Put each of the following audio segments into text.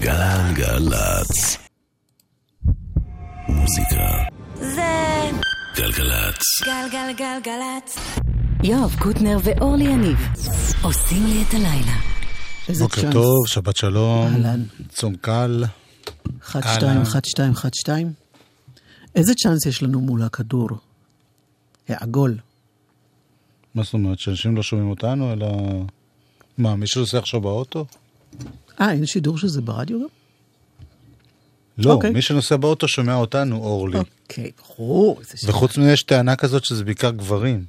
גלגלצ. מוזיקה. זה גלגלצ. גלגלגלגלצ. יואב קוטנר ואורלי יניב עושים לי את הלילה. איזה בוקר צ'אנס. טוב, שבת שלום, אהלן. צום קל. אחת, אהלן. שתיים, אחת, שתיים, אחת, שתיים. איזה צ'אנס יש לנו מול הכדור? העגול. מה זאת אומרת, שאנשים לא שומעים אותנו, אלא... מה, מישהו עושה עכשיו באוטו? אה, אין שידור של זה ברדיו גם? לא, אוקיי. מי שנוסע באוטו שומע אותנו, אורלי. אוקיי, ברור. איזה ש- וחוץ מזה יש טענה כזאת שזה בעיקר גברים.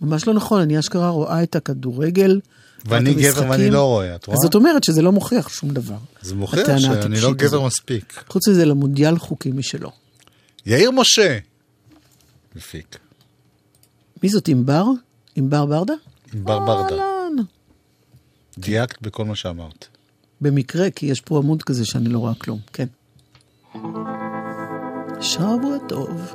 ממש לא נכון, אני אשכרה רואה את הכדורגל. ואני ואת גבר המשחקים. ואני לא רואה, את רואה? אז זאת אומרת שזה לא מוכיח שום דבר. זה מוכיח שאני לא גבר הזאת. מספיק. חוץ מזה, למונדיאל חוקים משלו. יאיר משה! מפיק. מי זאת, ענבר? ענבר ברדה? ענבר ברדה. אהלן. דייקת בכל מה שאמרת. במקרה, כי יש פה עמוד כזה שאני לא רואה כלום, כן. שבוע טוב.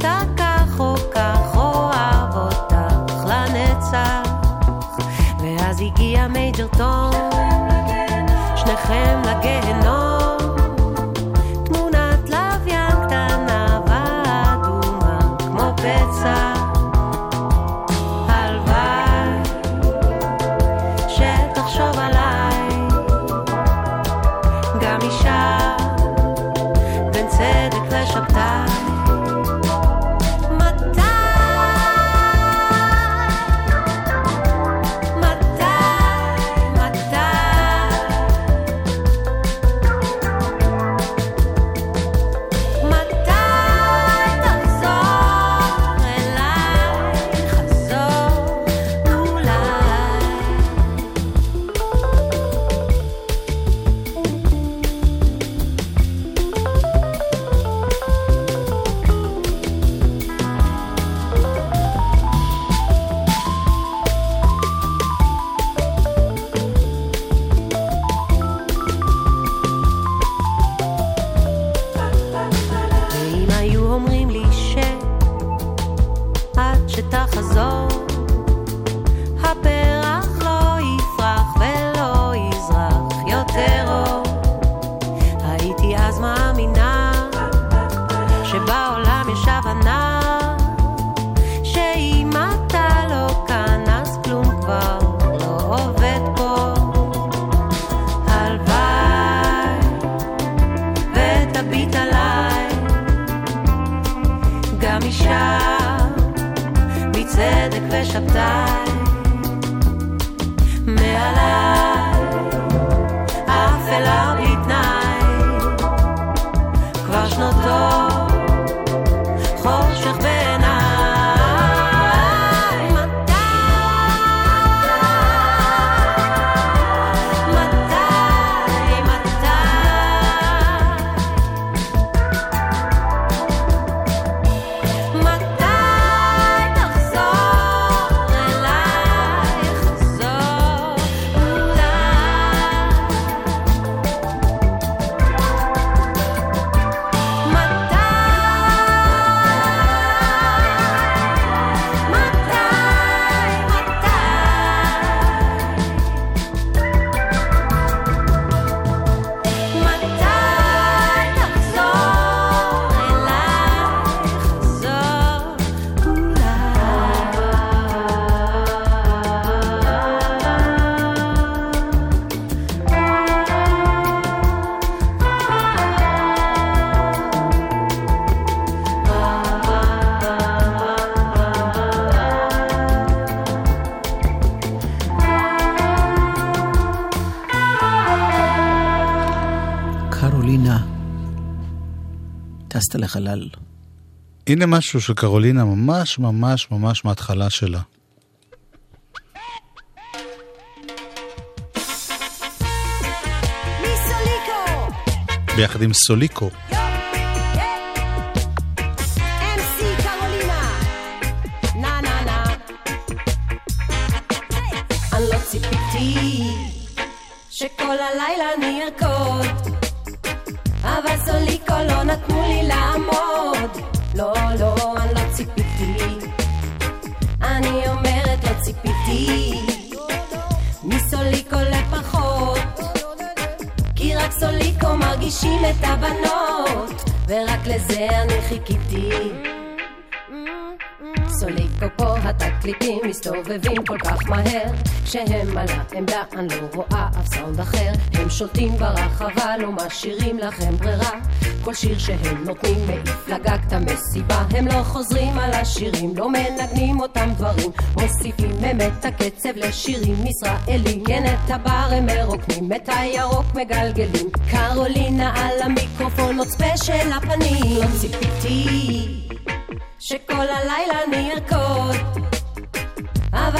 כתבת כך לנצח. הגיע מייג'ר טום שניכם טסת לחלל. הנה משהו של קרולינה ממש ממש ממש מההתחלה שלה. ביחד עם סוליקו. כשהם על העמדה אני לא רואה אף סאונד אחר. הם שולטים ברחבה לא משאירים לכם ברירה. כל שיר שהם נותנים מעיף לגג את המסיבה. הם לא חוזרים על השירים לא מנגנים אותם דברים. מוסיפים את הקצב לשירים ישראלים. כן את הבר הם מרוקנים את הירוק מגלגלים. קרולינה על המיקרופון עוד ספיישל הפנים לא ציפיתי שכל הלילה אני ארקוד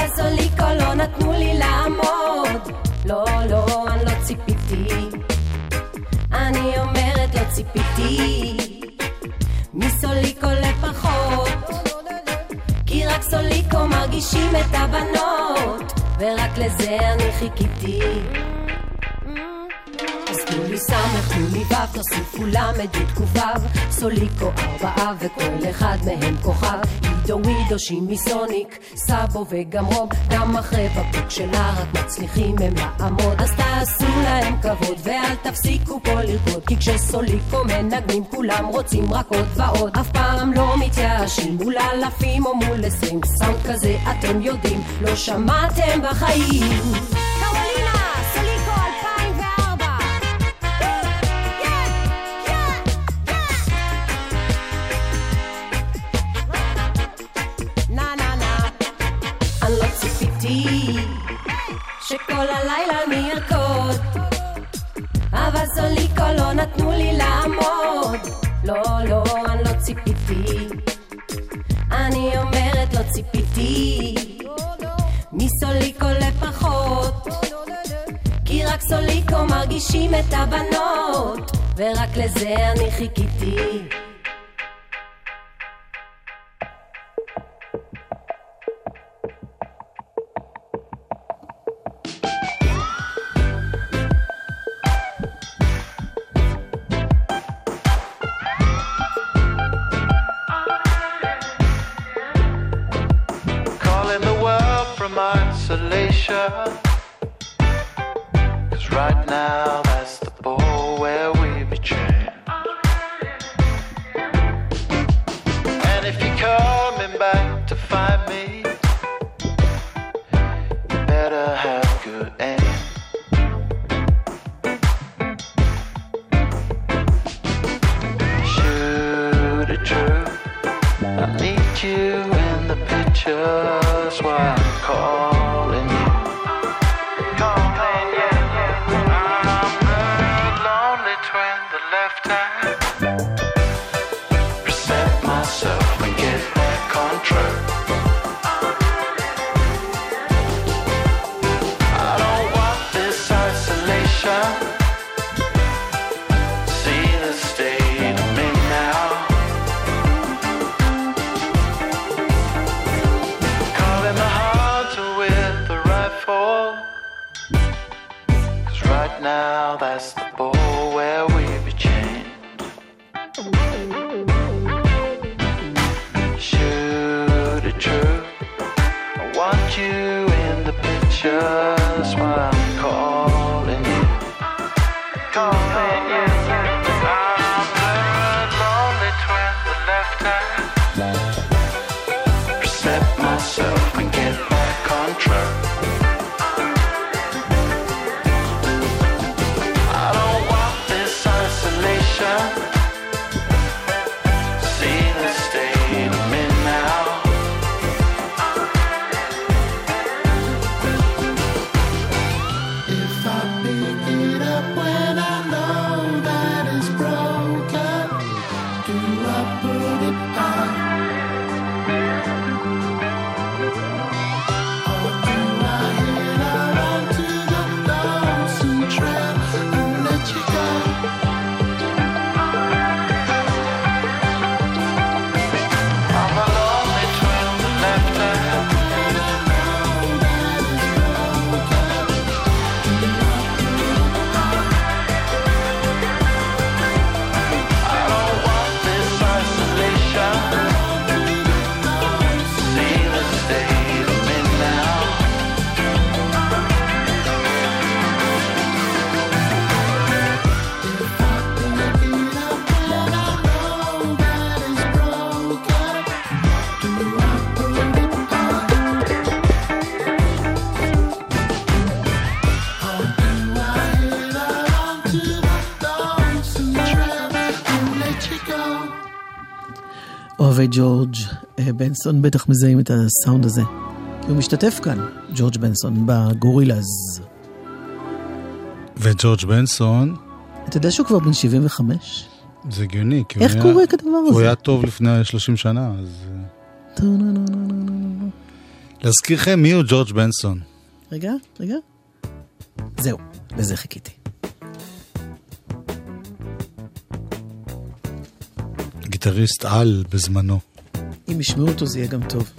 אבל סוליקו לא נתנו לי לעמוד. לא, לא, אני לא ציפיתי. אני אומרת לא ציפיתי. מסוליקו לפחות. כי רק סוליקו מרגישים את הבנות. ורק לזה אני חיכיתי תנו לי סמך, תנו לי ו', תוסיפו י' קו' סוליקו ארבעה וכל אחד מהם כוכב. עידו ווידו, שימי סוניק, סאבו וגם רוב גם אחרי בקבוק שלה רק מצליחים הם לעמוד. אז תעשו להם כבוד ואל תפסיקו פה לרקוד. כי כשסוליקו מנגנים כולם רוצים רק עוד ועוד אף פעם לא מתייאשים מול אלפים או מול עשרים. סאונד כזה אתם יודעים לא שמעתם בחיים לא ציפיתי שכל הלילה אני ארקוד אבל סוליקו לא נתנו לי לעמוד. לא, לא, אני לא ציפיתי. אני אומרת לא ציפיתי. מסוליקו לפחות כי רק סוליקו מרגישים את הבנות. ורק לזה אני חיכיתי isolation. Cause right now 감사합니다. וג'ורג' אה, בנסון בטח מזהים את הסאונד הזה. כי הוא משתתף כאן, ג'ורג' בנסון, בגורילאז. וג'ורג' בנסון, אתה יודע שהוא כבר בן 75? זה הגיוני, כי הוא איך היה- קורה כדבר הוא הזה? היה טוב לפני 30 שנה, אז... אה. להזכירכם, מי הוא ג'ורג' בנסון? רגע, רגע. זהו, לזה חיכיתי. גיטריסט על בזמנו. אם ישמעו אותו זה יהיה גם טוב.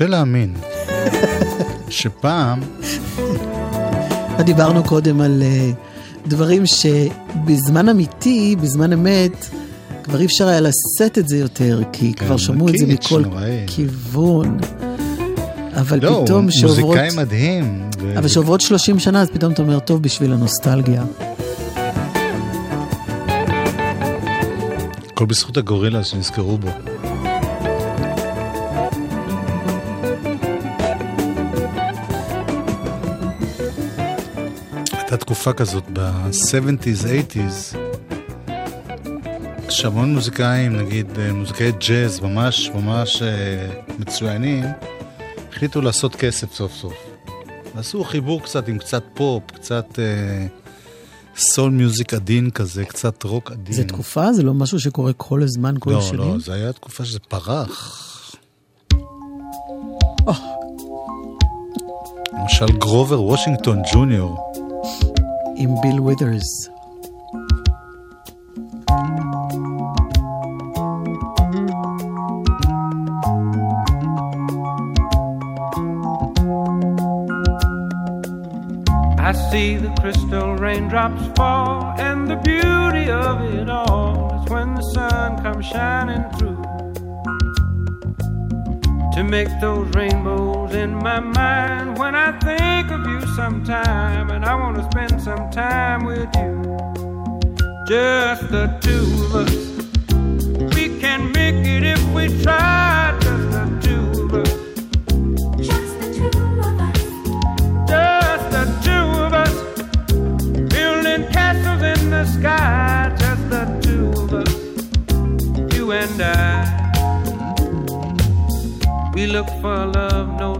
קשה להאמין שפעם, דיברנו קודם על uh, דברים שבזמן אמיתי, בזמן אמת, כבר אי אפשר היה לשאת את זה יותר, כי כן, כבר שמעו את זה מכל נוראי. כיוון. אבל לא, פתאום הוא שעוברות... מוזיקאי מדהים. ו- אבל שעוברות 30 שנה, אז פתאום אתה אומר, טוב, בשביל הנוסטלגיה. הכל בזכות הגורילה שנזכרו בו. תקופה כזאת ב-70's, 80's, שהמון מוזיקאים, נגיד אה, מוזיקאי ג'אז ממש ממש אה, מצוינים, החליטו לעשות כסף סוף סוף. ועשו חיבור קצת עם קצת פופ, קצת אה, סול מיוזיק עדין כזה, קצת רוק עדין. זה תקופה? זה לא משהו שקורה כל הזמן, כל לא, השנים? לא, זה היה תקופה שזה פרח. למשל גרובר וושינגטון ג'וניור. עם ביל ווית'רס. I see the crystal raindrops fall, and the beauty of it all is when the sun comes shining through to make those rainbows in my mind. When I think of you sometime, and I want to spend some time with you, just the two of us. We can make it if we try, just the two of us. Just the two of us building castles in the sky. Just the two of us, you and I. We look for love, no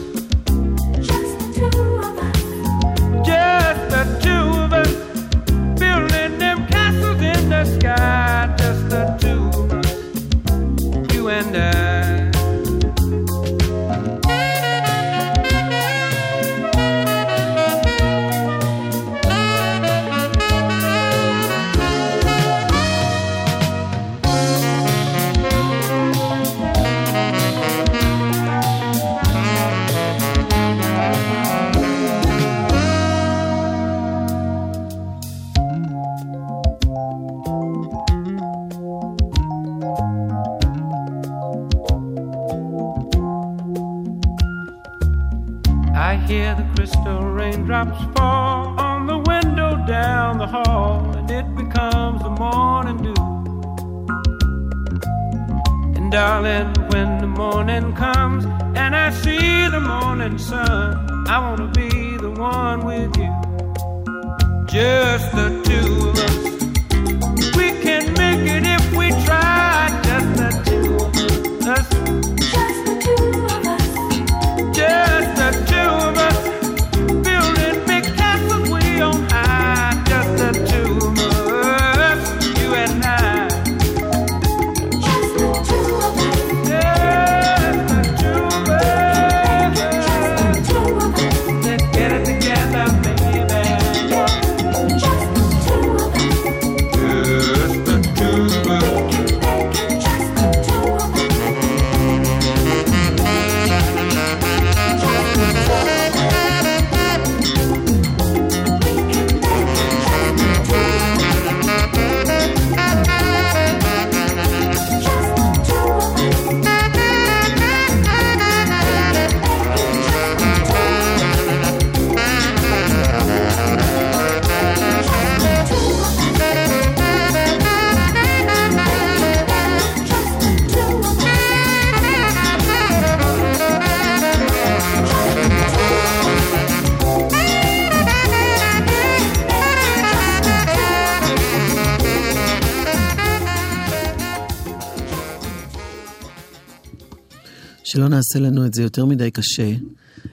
שלא נעשה לנו את זה יותר מדי קשה,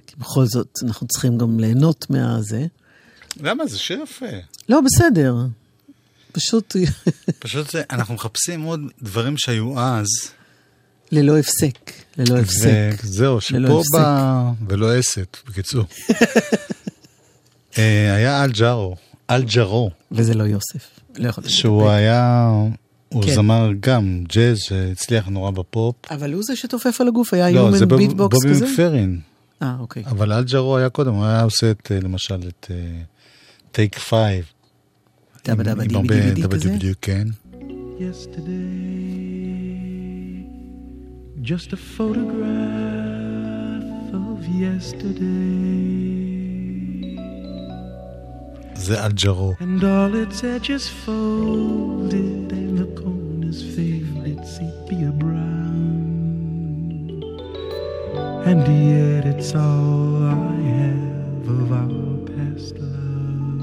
כי בכל זאת אנחנו צריכים גם ליהנות מהזה. למה? זה שיר יפה. לא, בסדר. פשוט פשוט אנחנו מחפשים עוד דברים שהיו אז. ללא הפסק, ללא הפסק. ללא שפה. בא... ולא אסת, בקיצור. אה, היה אל ג'ארו, אל ג'רו, וזה לא יוסף. לא יכולתי שהוא לדבר. היה, הוא כן. זמר גם ג'אז שהצליח נורא בפופ. אבל הוא זה שתופף על הגוף, היה לא, זה human beatbox בובי כזה? מקפרין. אה, אוקיי. אבל אל ג'רו היה קודם, הוא היה עושה את, אה, למשל, את Take Five. דאבה דאבה דיבי דיבי כן. Yesterday, just a photograph of yesterday, זה אל ג'רו. and all its edges folded, And yet it's all I have of our past love.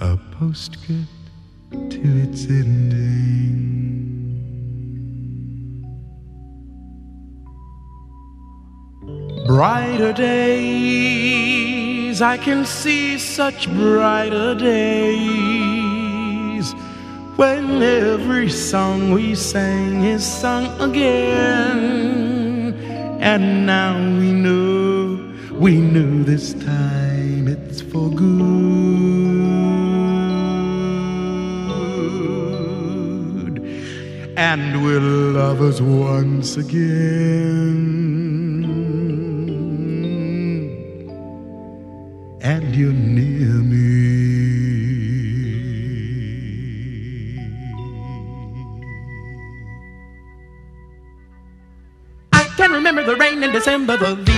A postscript to its ending. Brighter days, I can see such brighter days when every song we sang is sung again. And now we know, we know this time it's for good. And we're lovers once again. December, the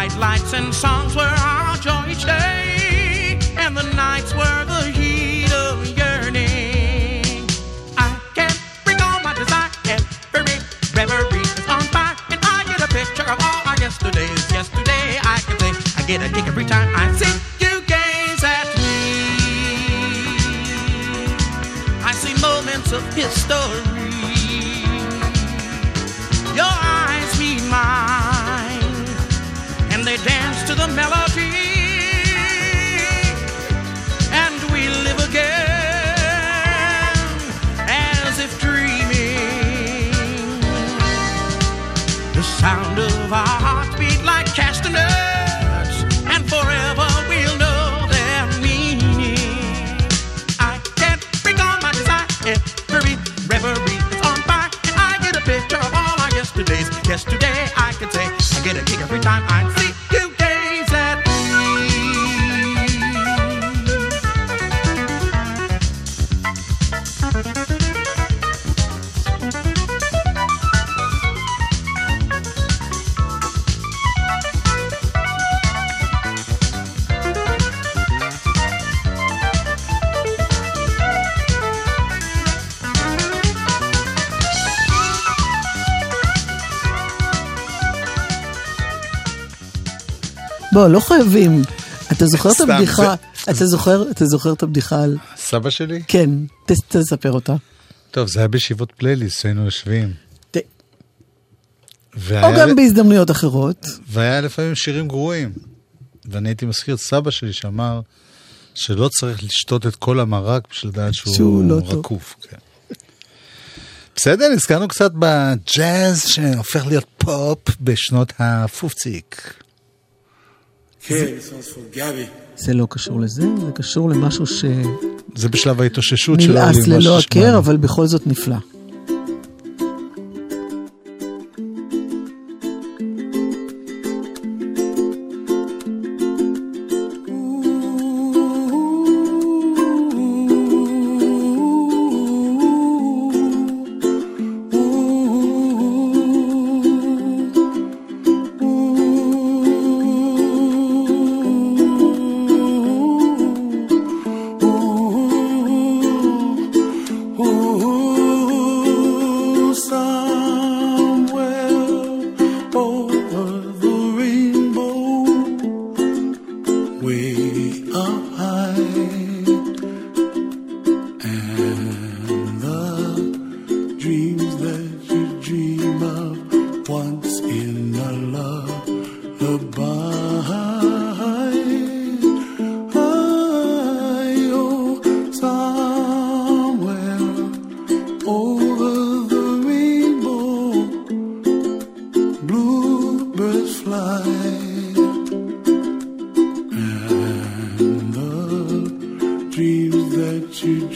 bright lights and songs were our joy each day, and the nights were the heat of yearning. I can't all my desire, every reverie is on fire, and I get a picture of all our yesterdays. Yesterday, I can say I get a kick every time I see you gaze at me. I see moments of history. בוא, לא חייבים. אתה זוכר את הבדיחה, אתה זוכר, אתה זוכר את הבדיחה על... סבא שלי? כן, תספר אותה. טוב, זה היה בישיבות פלייליסט, שהיינו יושבים. או גם בהזדמנויות אחרות. והיה לפעמים שירים גרועים. ואני הייתי מזכיר את סבא שלי שאמר שלא צריך לשתות את כל המרק בשביל לדעת שהוא, שהוא לא. רקוף. כן. בסדר, נזכרנו קצת בג'אז שהופך להיות פופ בשנות הפופציק. זה לא קשור לזה, זה קשור למשהו זה בשלב ההתאוששות של העולים, מה ללא. הכר, אבל בכל זאת נפלא.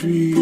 country.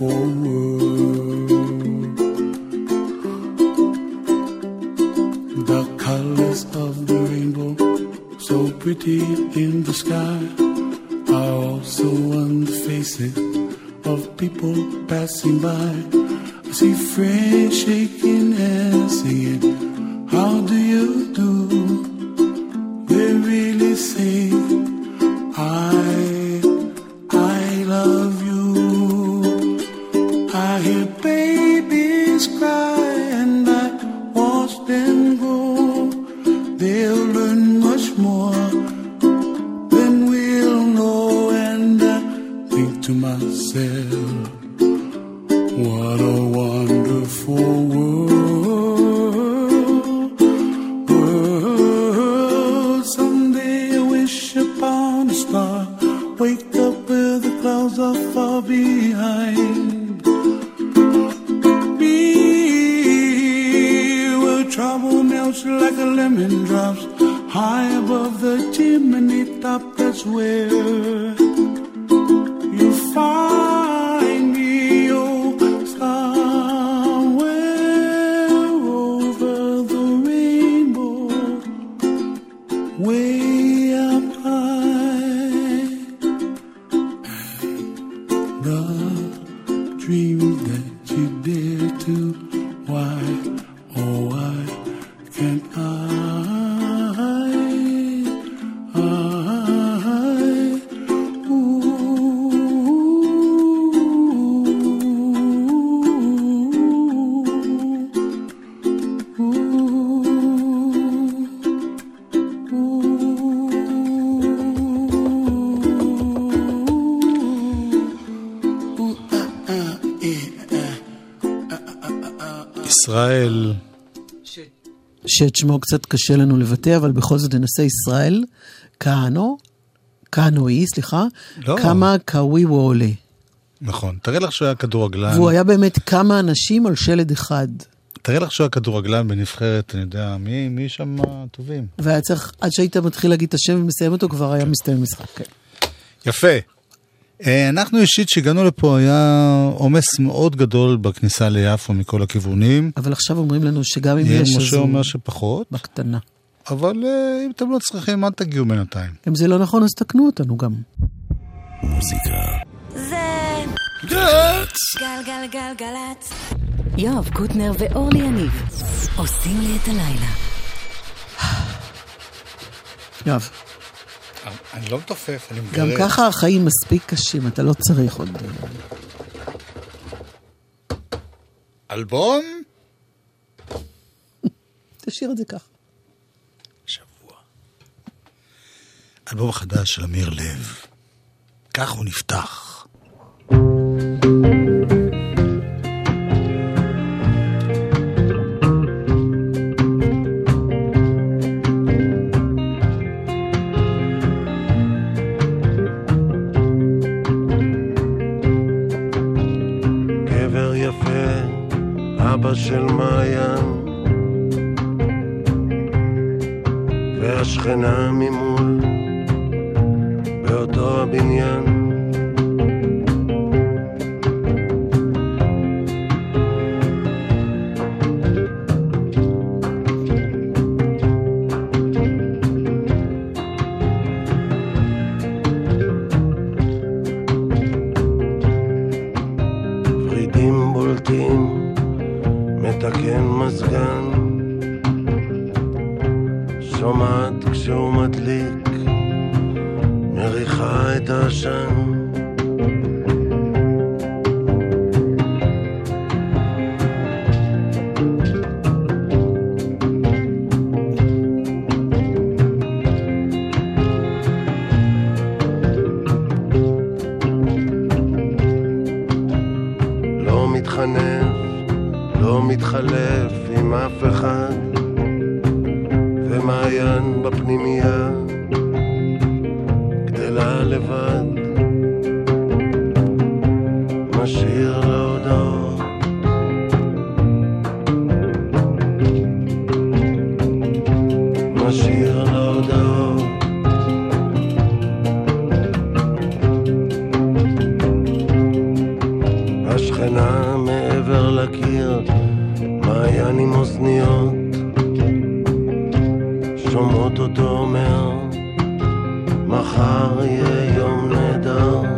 World. The colors of the rainbow, so pretty in the sky, are also on the faces of people passing by. I see friends shaking שאת שמו קצת קשה לנו לבטא, אבל בכל זאת ננסה ישראל, כהנו, כהנואי, סליחה, לא. כמה קאווי וולה. נכון. תארי לך שהוא היה כדורגלן, והוא היה באמת כמה אנשים על שלד אחד. תארי לך שהוא היה כדורגלן בנבחרת, אני יודע, מי, מי שם הטובים? והיה צריך, עד שהיית מתחיל להגיד את השם ומסיים אותו, כבר היה מסתיים משחק. כן. יפה. אה, אנחנו אישית, שהגענו לפה, היה עומס מאוד גדול בכניסה ליפו מכל הכיוונים. אבל עכשיו אומרים לנו שגם אם יש, משה אומר שפחות, בקטנה. אבל אה, אם אתם לא צריכים, אל תגיעו בינתיים. אם זה לא נכון, אז תקנו אותנו גם. מוזיקה זה גלגלגלגלצ. יואב קוטנר ואורלי יניב עושים לי את הלילה. יואב, אני לא מתופף, אני גם מגרד. ככה החיים מספיק קשים, אתה לא צריך עוד... אלבום? תשאיר את זה ככה. שבוע. אלבום חדש של אמיר לב. כך הוא נפתח. גבר מעיין עם אוזניות, שומעות אותו אומר, מחר יהיה יום נהדר.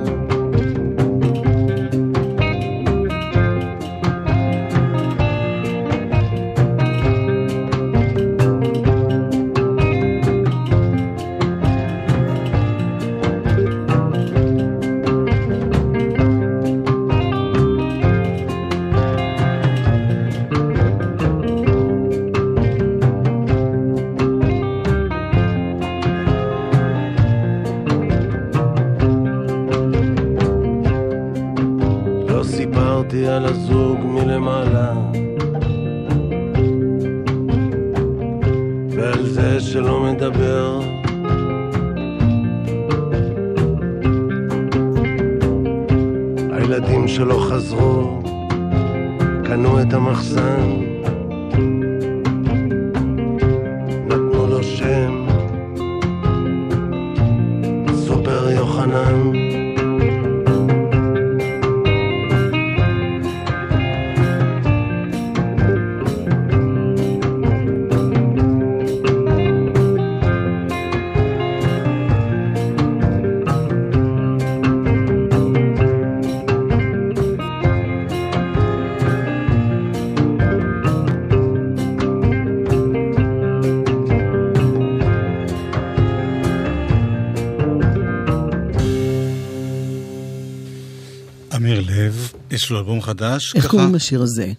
אמיר לב, יש לו אלבום חדש. איך ככה- קוראים לשיר הזה?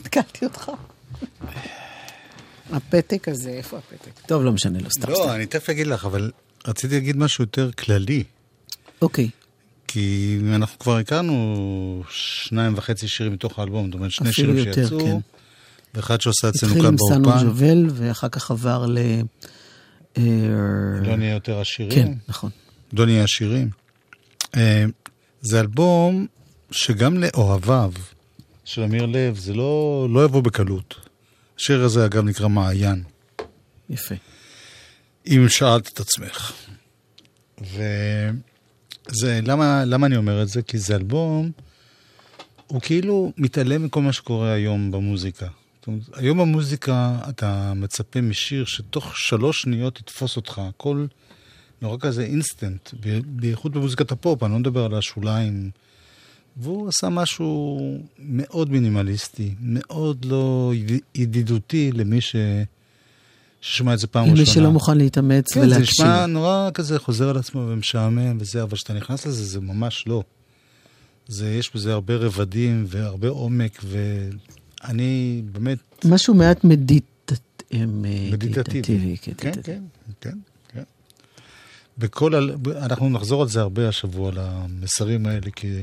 התקלתי אותך. הפתק הזה, איפה הפתק? טוב, לא משנה, לא סתם. לא. אני תכף אגיד לך, אבל רציתי להגיד משהו יותר כללי. אוקיי. כי אנחנו כבר הכרנו שניים וחצי שירים מתוך האלבום, זאת אומרת שני אפילו שירים יותר, שיצאו, כן. ואחד שעושה אצלנו התחיל כאן עם סנו באופן. ג'ובל, ואחר כך עבר ל... אה, לא נהיה יותר עשירים. כן, נכון. לא נהיה עשירים. אה, זה אלבום שגם לאוהביו של אמיר לב, זה לא, לא יבוא בקלות. השיר הזה אגב נקרא מעיין, יפה. אם שאלת את עצמך. וזה, למה, למה אני אומר את זה? כי זה אלבום, הוא כאילו מתעלם מכל מה שקורה היום במוזיקה. אומרת, היום במוזיקה אתה מצפה משיר שתוך שלוש שניות יתפוס אותך. הכל נורא כזה אינסטנט, בייחוד במוזיקת הפופ, אני לא מדבר על השוליים. והוא עשה משהו מאוד מינימליסטי, מאוד לא יד- ידידותי למי ש... ששומע את זה פעם ראשונה. למי שלא מוכן להתאמץ כן, זה ולהקשיב. נשמע נורא כזה חוזר על עצמו ומשעמם וזה, אבל כשאתה נכנס לזה, זה ממש לא. זה, יש בזה הרבה רבדים והרבה עומק, ואני באמת... משהו מעט מדיטט... מדיטטיבי. כן, כן, כן, כן, כן. בכל, ה... אנחנו נחזור על זה הרבה השבוע, על המסרים האלה, כי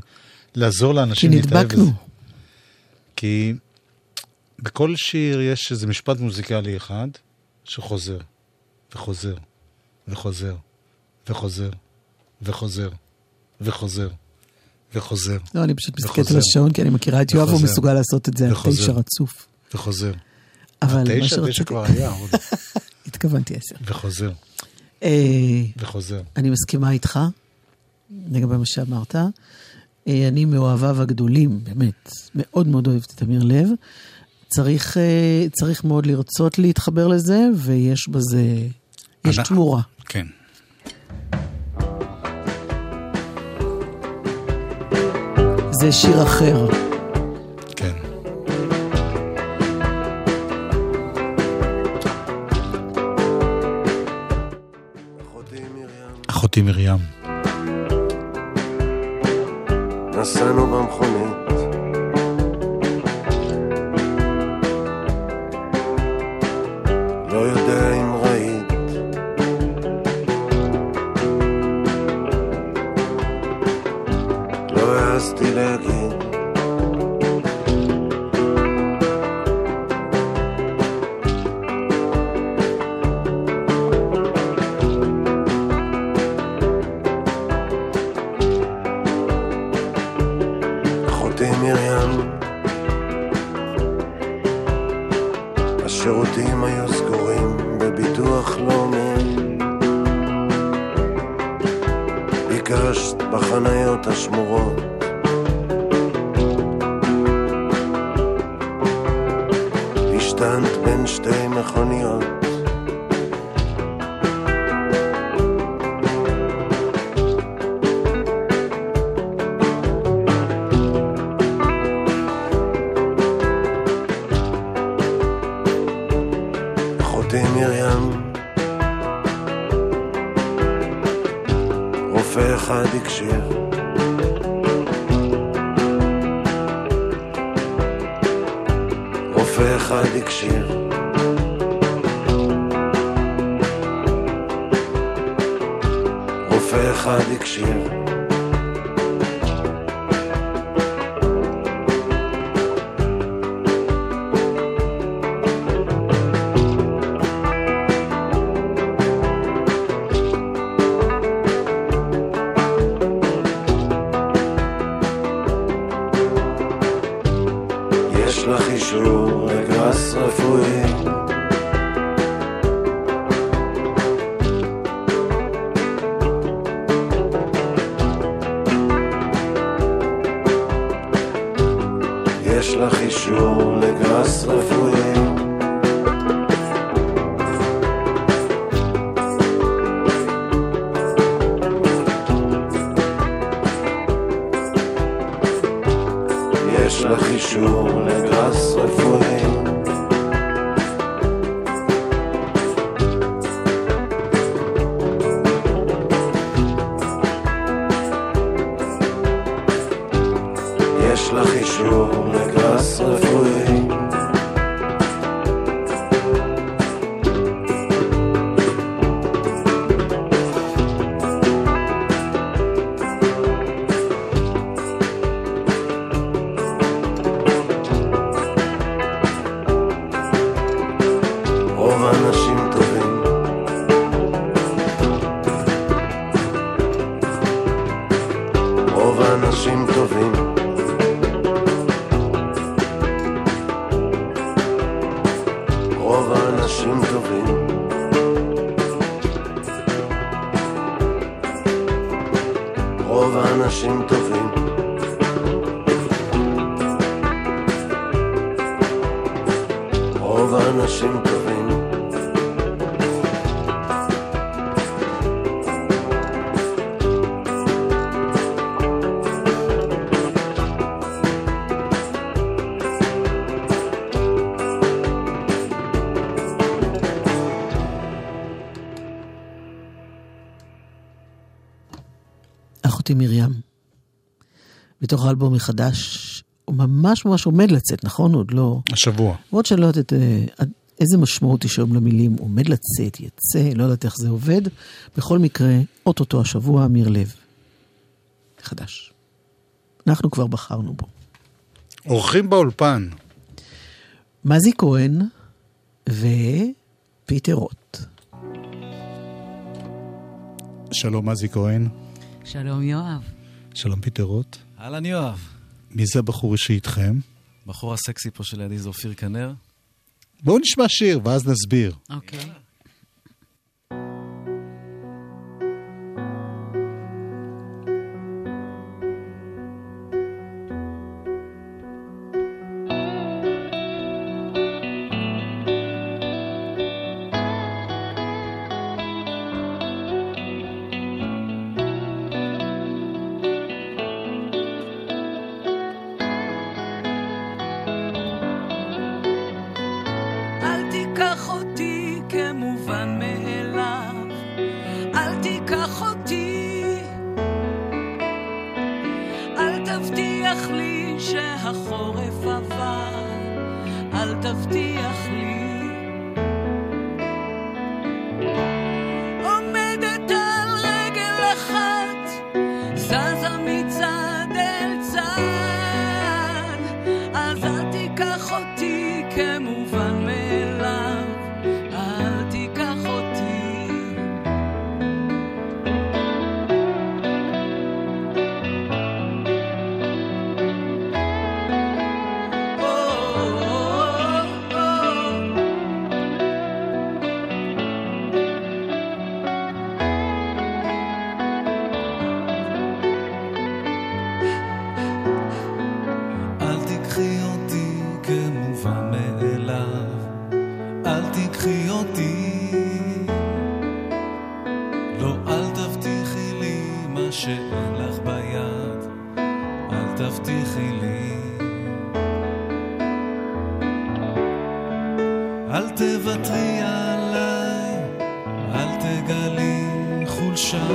לעזור כי לאנשים להתאהב נדבקנו. בזה. כי בכל שיר יש איזה משפט מוזיקלי אחד שחוזר, וחוזר, וחוזר, וחוזר, וחוזר, וחוזר, וחוזר, לא, אני פשוט מסתכלת. על השעון, כי אני מכירה את יואב, הוא. מסוגל לעשות את זה על. תשע רצוף. וחוזר. אבל מה תשע, שרציתי... תשע כבר היה, עוד. התכוונתי עשר. וחוזר, וחוזר. אני מסכימה איתך לגבי מה שאמרת. אה, אני מאוהביו הגדולים, באמת, מאוד מאוד אוהבת את אמיר לב. צריך, אה, צריך מאוד לרצות להתחבר לזה, ויש בזה, יש תמורה. כן. זה שיר אחר. אחותי מרים. נסענו במכונית שתי מכוניות אחד הקשיב Nasıl בתוך האלבום החדש, הוא ממש ממש עומד לצאת, נכון? עוד לא... השבוע. למרות שאני לא יודעת אה, איזה משמעות יש היום למילים, עומד לצאת, יצא, לא יודעת איך זה עובד. בכל מקרה, אוטוטו השבוע, אמיר לב. חדש. אנחנו כבר בחרנו בו. אורחים באולפן. מזי כהן ופיטר רוט. שלום מזי כהן. שלום יואב. שלום פיטר רוט. אהלן יואב. מי זה הבחור שאיתכם? בחור הסקסי פה שלידי זה אופיר כנר. בואו נשמע שיר ואז נסביר. אוקיי. אל לא, אל תבטיחי לי מה שאין לך ביד, אל תבטיחי לי. אל תוותרי עליי, אל תגלי חולשה,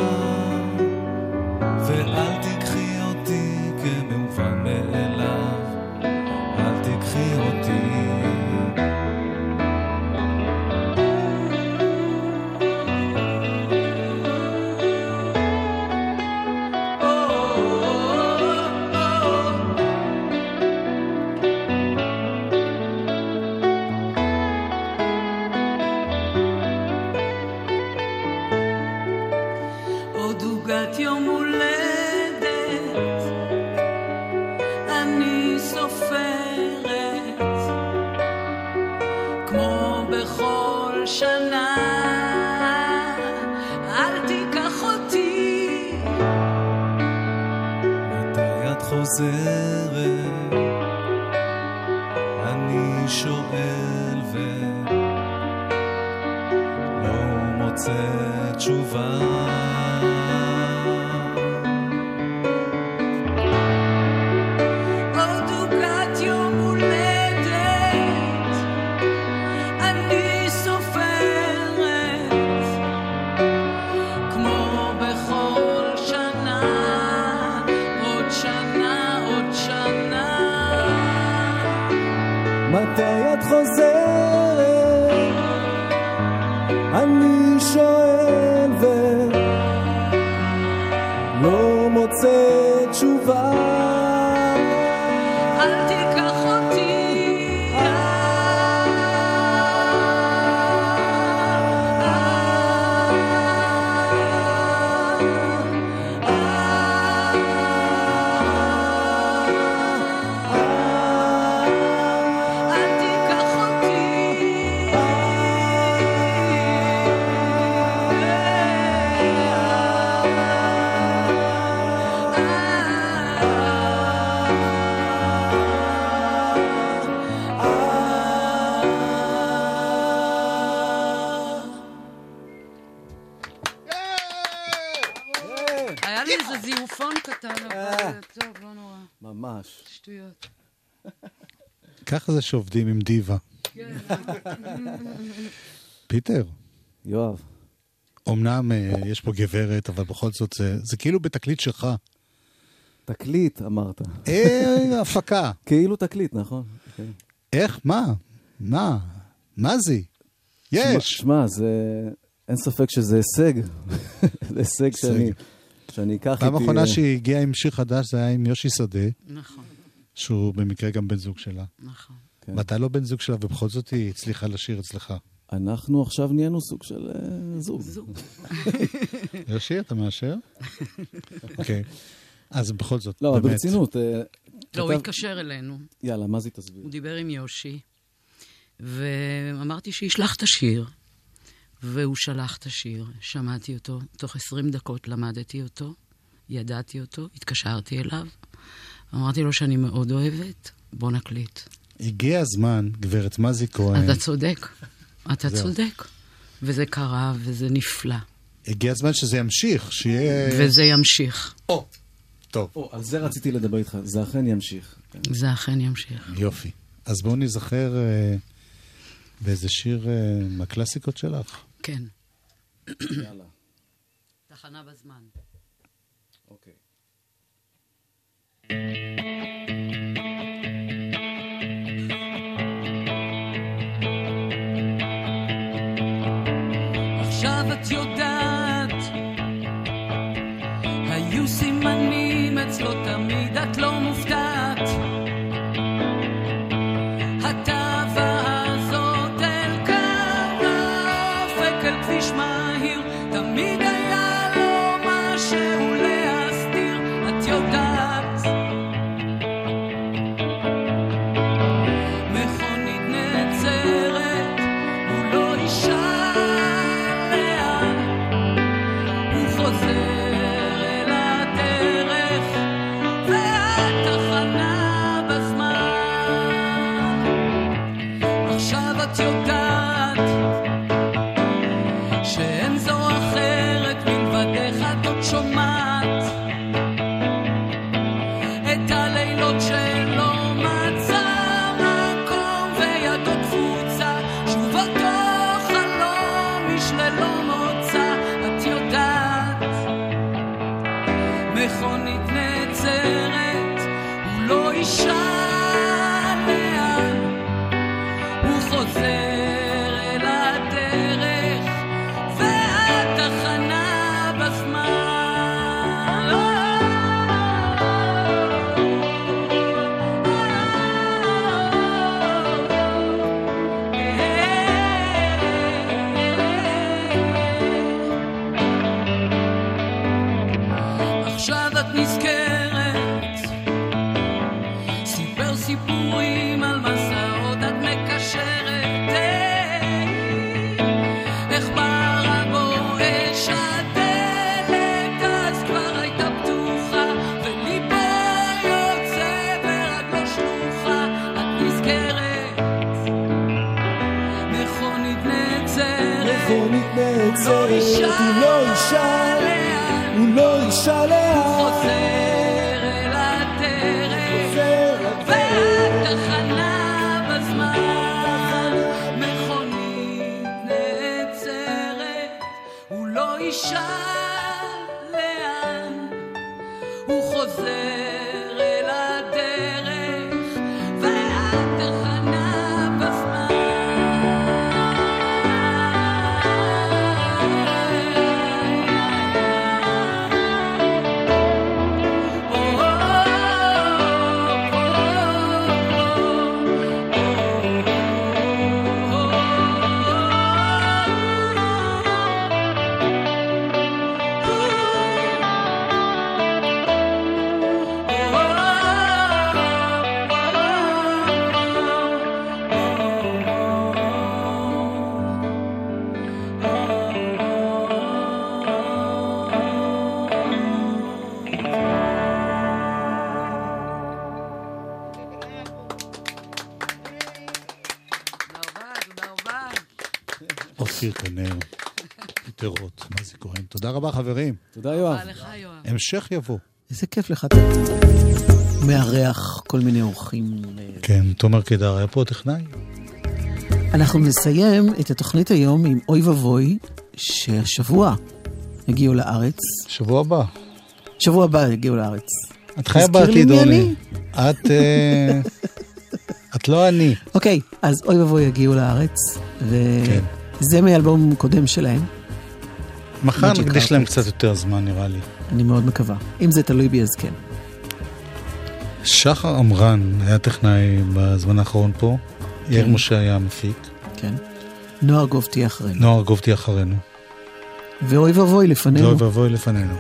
ולא ככה זה שעובדים עם דיבה. פיטר, יואב. אמנם אה, יש פה גברת, אבל בכל זאת זה, זה כאילו בתקליט שלך. תקליט, אמרת. אה, הפקה. כאילו תקליט, נכון. כן. איך? מה? מה? מה זה? יש. שמע, זה... אין ספק שזה הישג. זה הישג שאני, שאני אקח איתי... פעם האחרונה שהיא הגיעה עם שיר חדש זה היה עם יושי שדה, נכון, שהוא במקרה גם בן זוג שלה. נכון. כן. ואתה לא בן זוג שלה, ובכל זאת היא הצליחה לשיר אצלך. אנחנו עכשיו נהיינו סוג של אה, זוג. יושי, אתה מאשר? אוקיי. אז בכל זאת, לא, באמת. ברצינות. אה, לא, הוא התקשר אלינו, יאללה, מה זה תסביר? הוא דיבר עם יושי, ואמרתי שישלח את השיר, והוא שלח את השיר, שמעתי אותו, תוך 20 דקות למדתי אותו, ידעתי אותו, התקשרתי אליו, אמרתי לו שאני מאוד אוהבת, בוא נקליט. הגיע הזמן, גברת מזי כהן, אתה צודק, אתה. צודק. וזה קרה, וזה נפלא. הגיע הזמן שזה ימשיך, שיהיה... וזה ימשיך. או, טוב. או, על זה רציתי לדבר איתך, זה אכן ימשיך. זה אכן ימשיך. יופי. אז בואו נזכר אה, באיזה שיר אה, מהקלאסיקות שלך. כן. יאללה. תחנה בזמן. אוקיי. עכשיו את יודעת, היו סימנים אצלו תמיד, את לא מופתעת. הלילות שלא הוא רבה, חברים. תודה, יואב. תודה לך, יואב. המשך יבוא. איזה כיף לך, מארח כל מיני אורחים. כן, תומר קידר היה פה טכנאי. אנחנו נסיים את התוכנית היום עם אוי ואבוי, שהשבוע יגיעו לארץ. שבוע הבא. שבוע הבא יגיעו לארץ. את חיה בעתיד, אורלי. את... אה, את לא אני. אוקיי, אז אוי ואבוי יגיעו לארץ, וזה מאלבום קודם שלהם. מחר נקדיש להם. קצת יותר זמן, נראה לי. אני מאוד מקווה. אם זה תלוי בי, אז כן. שחר עמרן היה טכנאי בזמן האחרון פה. יאיר כן. משה היה המפיק. כן. נוער גוב תהיה אחרינו. נוער גוב תהיה אחרינו. ואוי ואבוי לפנינו. ואוי ואבוי לפנינו.